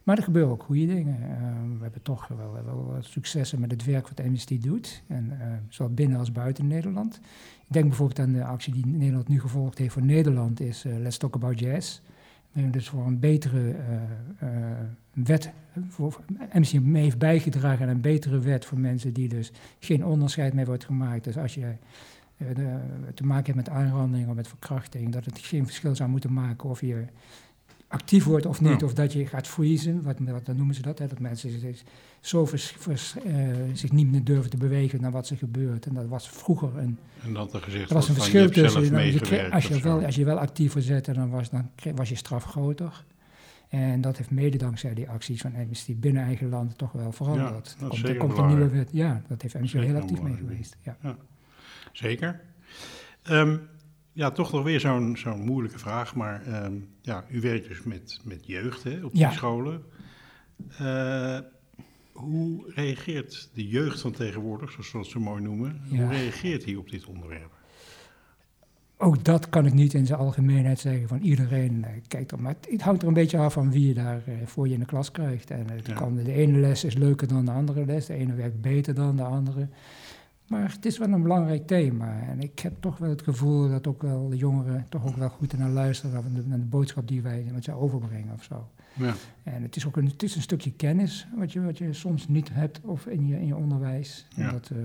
Maar er gebeuren ook goede dingen. Eh, we hebben toch wel, wel successen met het werk wat Amnesty doet, en, zowel binnen als buiten Nederland. Ik denk bijvoorbeeld aan de actie die Nederland nu gevolgd heeft voor Nederland, is Let's Talk About Jazz. Dus voor een betere eh, eh, wet, voor, MC mee heeft bijgedragen aan een betere wet voor mensen die dus geen onderscheid meer wordt gemaakt. Dus als je eh, te maken hebt met aanranding of met verkrachting, dat het geen verschil zou moeten maken of je actief wordt of niet, Ja. of dat je gaat freezen, wat, wat dan noemen ze dat, hè, dat mensen zich zo vers, vers- eh, zich niet meer durven te bewegen naar wat er gebeurt. En dat was vroeger een, En dat er er was een verschil tussen, dan je als, je wel, als je wel actief verzette, dan was, dan was je straf groter. En dat heeft mede dankzij die acties van Amnesty binnen eigen land toch wel veranderd. Ja, er komt, er komt een nieuwe wet. Ja, dat heeft Amnesty heel actief mee geweest. Ja. Zeker. Ehm, ja, toch nog weer zo'n zo'n moeilijke vraag. Maar ehm, ja, u werkt dus met, met jeugd hè, op die Ja. scholen. Eh, hoe reageert de jeugd van tegenwoordig, zoals we dat zo mooi noemen, Ja. hoe reageert hij op dit onderwerp? Ook dat kan ik niet in zijn algemeenheid zeggen van iedereen eh, kijkt er. Maar het, hangt er een beetje af van wie je daar eh, voor je in de klas krijgt. En het Ja. kan, de ene les is leuker dan de andere les. De ene werkt beter dan de andere. Maar het is wel een belangrijk thema. En ik heb toch wel het gevoel dat ook wel de jongeren toch ook wel goed naar luisteren. Naar de, naar de boodschap die wij met ze overbrengen of zo. Ja, En het is ook een, het is een stukje kennis wat je, wat je soms niet hebt of in je, in je onderwijs. En Ja. dat, eh,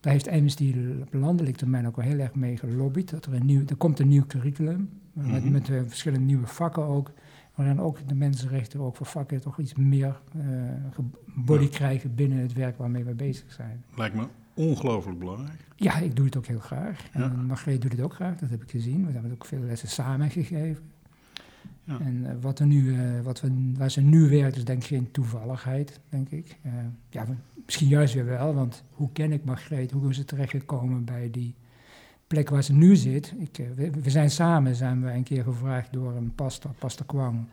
daar heeft Amnesty op landelijk termijn ook wel heel erg mee gelobbyd. Dat er, een nieuw, er komt een nieuw curriculum met, Mhm. met eh, verschillende nieuwe vakken ook. Waarin ook de mensenrechten ook voor vakken toch iets meer eh body Ja. krijgen binnen het werk waarmee we bezig zijn. lijkt me ongelooflijk belangrijk. Ja, ik doe het ook heel graag. Ja. En Margreet doet het ook graag, dat heb ik gezien. We hebben ook veel lessen samen gegeven. Ja. En eh, wat er nu, eh, wat we, waar ze nu werkt, is denk ik geen toevalligheid, denk ik. Eh, ja, misschien juist weer wel, want hoe ken ik Margreet? Hoe is ze terechtgekomen bij die plek waar ze nu zit? Ik, we, we zijn samen, zijn we een keer gevraagd door een pastor, pastor Kwang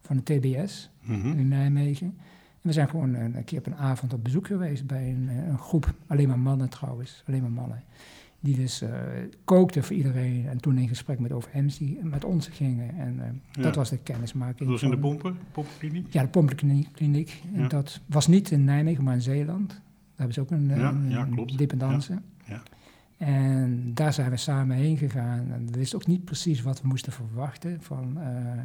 van de TBS Mhm. in Nijmegen. En we zijn gewoon een, een keer op een avond op bezoek geweest bij een, eh, een groep, alleen maar mannen trouwens, alleen maar mannen. Die dus eh kookten voor iedereen en toen in gesprek met over Amnesty met ons gingen. En eh, Ja. dat was de kennismaking. Dat was in de pompen, pompenkliniek? Ja, de pompenkliniek. En dat was niet in Nijmegen, maar in Zeeland. Daar hebben ze ook een, eh, Ja, een, ja, klopt. En daar zijn we samen heen gegaan. En we wisten ook niet precies wat we moesten verwachten. Van, eh,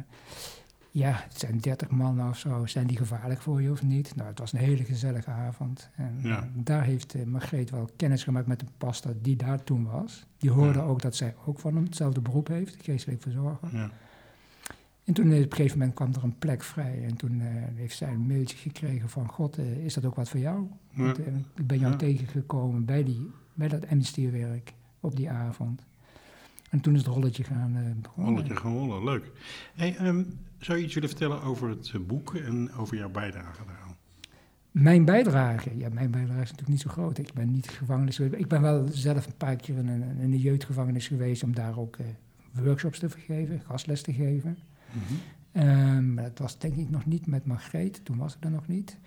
ja, het zijn 30 mannen of zo. Zijn die gevaarlijk voor je of niet? Nou, het was een hele gezellige avond. En Ja. eh, daar heeft eh, Margreet wel kennis gemaakt met de pastor die daar toen was. Die hoorde Ja. ook dat zij ook van hem hetzelfde beroep heeft, geestelijk verzorger. Ja. En toen op een gegeven moment kwam er een plek vrij. En toen eh, heeft zij een mailtje gekregen van... God, is dat ook wat voor jou? Want, ik ben jou tegengekomen bij, die, bij dat Amnesty-werk op die avond. En toen is het rolletje gaan begonnen. Rolletje gewonnen, leuk. Hey, ehm, zou je iets willen vertellen over het eh, boek en over jouw bijdrage daaraan? Mijn bijdrage, ja, mijn bijdrage is natuurlijk niet zo groot. Ik ben niet gevangenis geweest. Ik ben wel zelf een paar keer in een, in een jeugdgevangenis geweest... om daar ook eh, workshops te geven, gastles te geven. Maar dat was denk ik nog niet met Margreet, toen was ik er nog niet.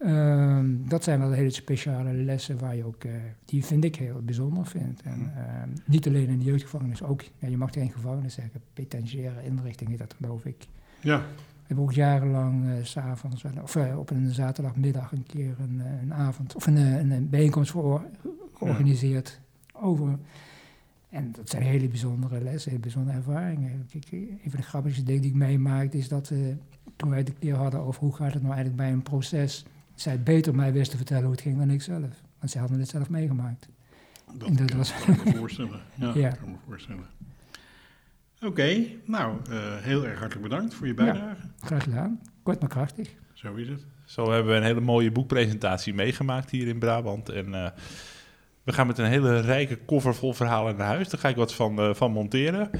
Ehm, dat zijn wel hele speciale lessen waar je ook, eh, die vind ik heel bijzonder vind. En ehm, niet alleen in de jeugdgevangenis, ook, ja, je mag geen gevangenis zeggen, penitentiaire inrichting heet dat geloof ik. Ja, We hebben ook jarenlang s s'avonds, of eh, op een zaterdagmiddag een keer een, een avond, of een, een, een bijeenkomst voor, georganiseerd over. En dat zijn hele bijzondere lessen, hele bijzondere ervaringen. Kijk, een van de grappigste dingen die ik meemaakte is dat toen wij het een keer hadden over hoe gaat het nou eigenlijk bij een proces, zij het beter mij wist te vertellen hoe het ging dan ik zelf. Want zij hadden het zelf meegemaakt. dat, En dat kan, was- kan me voorstellen. Ja, Ja. kan ik me voorstellen. Oké, nou, eh, heel erg hartelijk bedankt voor je bijdrage. Graag gedaan. Kort maar krachtig. Zo is het. Zo hebben we een hele mooie boekpresentatie meegemaakt hier in Brabant. En eh, we gaan met een hele rijke koffer vol verhalen naar huis. Daar ga ik wat van, eh, van monteren.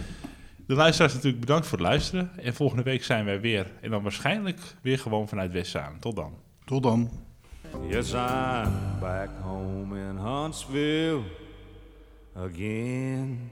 De luisteraars natuurlijk bedankt voor het luisteren. En volgende week zijn wij weer. En dan waarschijnlijk weer gewoon vanuit Westzaan. Tot dan. Tot dan. Yes, I'm back home in Huntsville again.